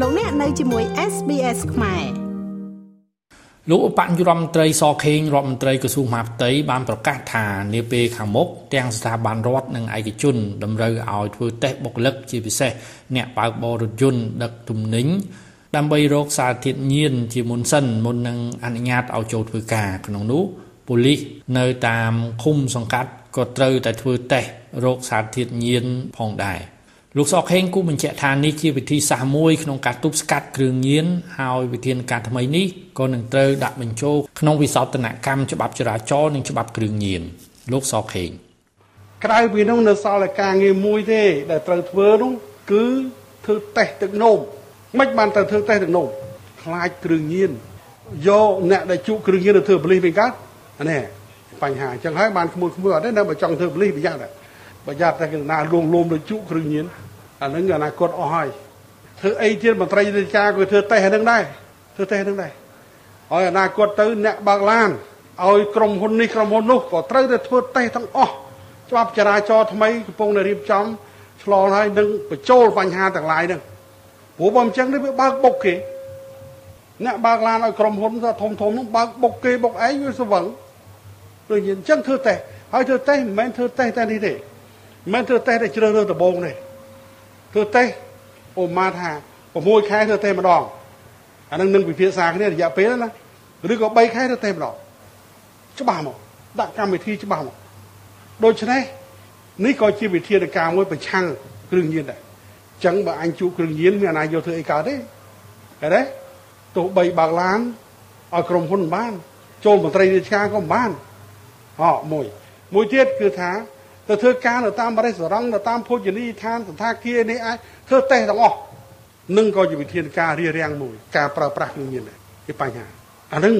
លោកអ្នកនៅជាមួយ SBS ខ្មែរលោកឧបនាយករដ្ឋមន្ត្រីសខេងរដ្ឋមន្ត្រីក្រសួងមហាផ្ទៃបានប្រកាសថានាពេលខាងមុខទាំងស្ថាប័នរដ្ឋនិងឯកជនតម្រូវឲ្យធ្វើតេស្តបុគ្គលិកជាពិសេសអ្នកបើកបររថយន្តដឹកទំនិញដើម្បីរកសារធាតុញៀនជាមុនសិនមុននឹងអនុញ្ញាតឲ្យចូលធ្វើការក្នុងនោះប៉ូលីសនៅតាមឃុំសង្កាត់ក៏ត្រូវតែធ្វើតេស្តរោគសារធាតុញៀនផងដែរ លោកសខេងគូបញ្ជាក់ថានេះជាវិធីសាស្ត្រមួយក្នុងការទប់ស្កាត់គ្រឿងញៀនហើយវិធានការថ្មីនេះក៏នឹងត្រូវដាក់បញ្ចូលក្នុងវិសោធនកម្មច្បាប់ចរាចរណ៍និងច្បាប់គ្រឿងញៀនលោកសខេងក្រៅពីនោះនៅសល់តែការងារមួយទេ ដែលត្រូវធ្វើនោះគឺធ្វើតេស្តទឹកនោមមិនបានទៅធ្វើតេស្តទឹកនោមខ្លាចគ្រឿងញៀនយកអ្នកដែលជក់គ្រឿងញៀនទៅធ្វើបលិសវិញកើតនេះបញ្ហាអញ្ចឹងហើយបានក្មួយក្មួយអត់ទេនៅបើចង់ធ្វើបលិសប្រយ័ត្ន ប្រយ័ត្នតែកណ្ដាលលងលោមទៅជក់គ្រឿងញៀនអានឹងអនាគតអស់ហើយធ្វើអីទៀតមន្ត្រីរាជការក៏ធ្វើតេស្តហ្នឹងដែរធ្វើតេស្តហ្នឹងដែរហើយអនាគតទៅអ្នកបើកឡានឲ្យក្រុមហ៊ុននេះក្រុមហ៊ុននោះក៏ត្រូវតែធ្វើតេស្តទាំងអស់ច្បាប់ចរាចរណ៍ថ្មីកំពុងតែរៀបចំឆ្លងហើយនឹងបញ្ចូលបញ្ហាទាំងឡាយហ្នឹងព្រោះបើមិនចឹងនេះវាបើកបុកគេអ្នកបើកឡានឲ្យក្រុមហ៊ុនធំធំនោះបើកបុកគេបុកឯងវាស្វឹងដូចអញ្ចឹងធ្វើតេស្តហើយធ្វើតេស្តមិនមែនធ្វើតេស្តតែនេះទេ មិនមែនធ្វើតេស្តតែជ្រើសរើសដំបងទេធ្វើតេស្តឧមាថា6ខែធ្វើតេស្តម្ដងអានឹងនឹងពិភាក្សាគ្នារយៈពេលណាឬក៏3ខែធ្វើតេស្តម្ដងច្បាស់មកដាក់កម្មវិធីច្បាស់មកដូច្នេះនេះក៏ជាវិធានការមួយប្រឆាំងគ្រឿងញៀនដែរអញ្ចឹងបើអញជួគ្រឿងញៀនមានអាណាយកធ្វើអីកើតទេឃើញទេទោះបីបើកឡានឲ្យក្រុមហ៊ុនបាន ចូលមន្ត្រីរាជការក៏បានអមួយមួយទៀតគឺថា ទៅធ្វើការនៅតាមរេស្តូរ៉ង់នៅតាមភោជនីយដ្ឋានសន្តាគារនេះអាចធ្វើតេស្តទាំងអស់នឹងក៏ជាវិធានការរារាំងមួយ ការប្រើប្រាស់គ្រឿងញៀនដែរជាបញ្ហាអានឹង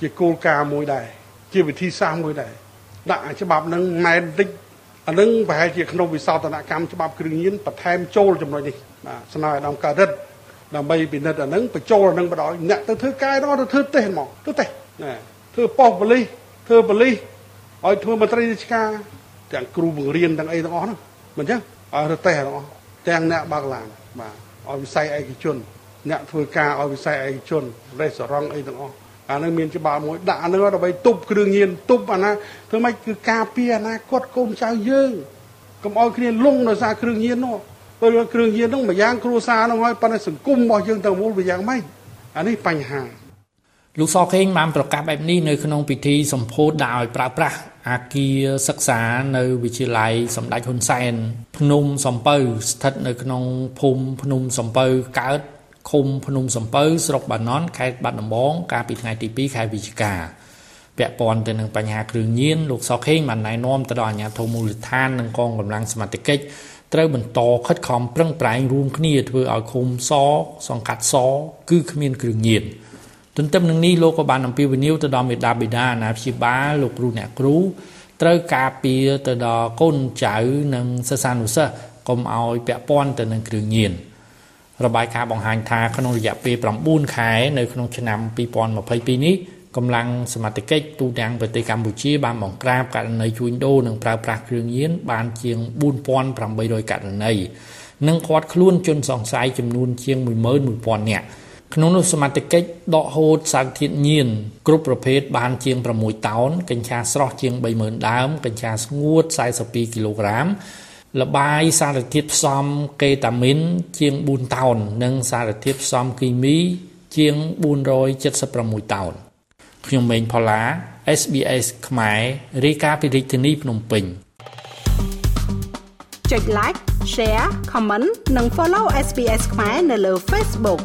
ជាគោលការណ៍មួយដែរជាវិធីសាស្ត្រមួយដែរដាក់ច្បាប់នឹងម៉ែនតិចអានឹងប្រហែលជាក្នុងវិសោធនកម្មច្បាប់គ្រឿងញៀនបន្ថែមចូលចំណុចនេះបាទស្នើឲ្យដំកើតរិទ្ធដើម្បីពិនិត្យអានឹងបញ្ចូលអានឹងបដ ாய் អ្នកទៅធ្វើកាយដល់ទៅធ្វើតេស្តហ្មងទៅតេស្តណាធ្វើប៉ុស្តិ៍ប៉ូលីសធ្វើប៉ូលីសឲ្យធ្វើមន្ត្រីរាជការ ទាំងគ្រូបង្រៀនទាំងអីទាំងអស់ហ្នឹងមិនចឹងឲ្យទៅតេស្តទាំងអស់ទាំងអ្នកបើកឡានបាទឲ្យវិស័យឯកជន អ្នកធ្វើការឲ្យវិស័យឯកជនរេស្តូរ៉ង់អីទាំងអស់អានឹងមានច្បាប់មួយដាក់អានឹងដើម្បីទប់គ្រឿងញៀនទប់អាណាធ្វើម៉េចគឺការពារអនាគតកូនចៅយើងកុំឲ្យគ្នាលងដោយសារគ្រឿងញៀននោះព្រោះគ្រឿងញៀននោះមួយយ៉ាងគ្រួសារនោះហើយប៉ុន្តែសង្គមរបស់យើងទាំងមូលវាយ៉ាងម៉េចអានេះបញ្ហា លោកសខេងបានប្រកាសបែបនេះនៅក្នុងពិធីសម្ពោធដាក់ឲ្យប្រើប្រាស់អាគារសិក្សានៅវិទ្យាល័យសម្ដេចហ៊ុនសែនភ្នំសំពៅស្ថិតនៅក្នុងភូមិភ្នំសំពៅកើតឃុំភ្នំសំពៅស្រុកបាណន់ខេត្តបាត់ដំបងកាលពីថ្ងៃទី2ខែវិច្ឆិកាពាក់ព័ន្ធទៅនឹងបញ្ហាគ្រឿងញៀនលោកសខេងបានណែនាំទៅដល់អាជ្ញាធរមូលដ្ឋាននិងកងកម្លាំងសមត្ថកិច្ចត្រូវបន្តខិតខំប្រឹងប្រែងរួមគ្នាធ្វើឲ្យឃុំសសង្កាត់សគឺគ្មានគ្រឿងញៀន ទន្ទឹមនឹងនេះលោកក៏បានអំពាវនាវទៅដល់មេដាបេដាអាណាព្យាបាលលោកគ្រូអ្នកគ្រូត្រូវការពារទៅដល់កូនចៅនិងសិស្សានុសិស្សកុំឲ្យពាក់ព័ន្ធទៅនឹងគ្រឿងញៀនរបាយការណ៍បង្ហាញថាក្នុងរយៈពេល9ខែនៅក្នុងឆ្នាំ2022នេះកម្លាំងសមត្ថកិច្ចទូទាំងប្រទេសកម្ពុជាបានបង្ក្រាបករណីជួញដូរនិងប្រើប្រាស់គ្រឿងញៀនបានជាង4800ករណីនិងឃាត់ខ្លួនជនសង្ស័យចំនួនជាង11000នាក់ ក្នុងនោះសមត្ថកិច្ចដកហូតសារធាតុញៀនគ្រប់ប្រភេទបានជាង6តោនកញ្ឆាស្រស់ជាង30000ដើមកញ្ឆាស្ងួត42គីឡូក្រាមលបាយសារធាតុផ្សំកេតាមីនជាង4តោន និងសារធាតុផ្សំគីមី ជាង476តោនខ្ញុំម៉េងផល្លា SBS ខ្មែររាយការណ៍ពីរាជធានីភ្នំពេញចុច like share comment និង follow SBS ខ្មែរនៅលើ Facebook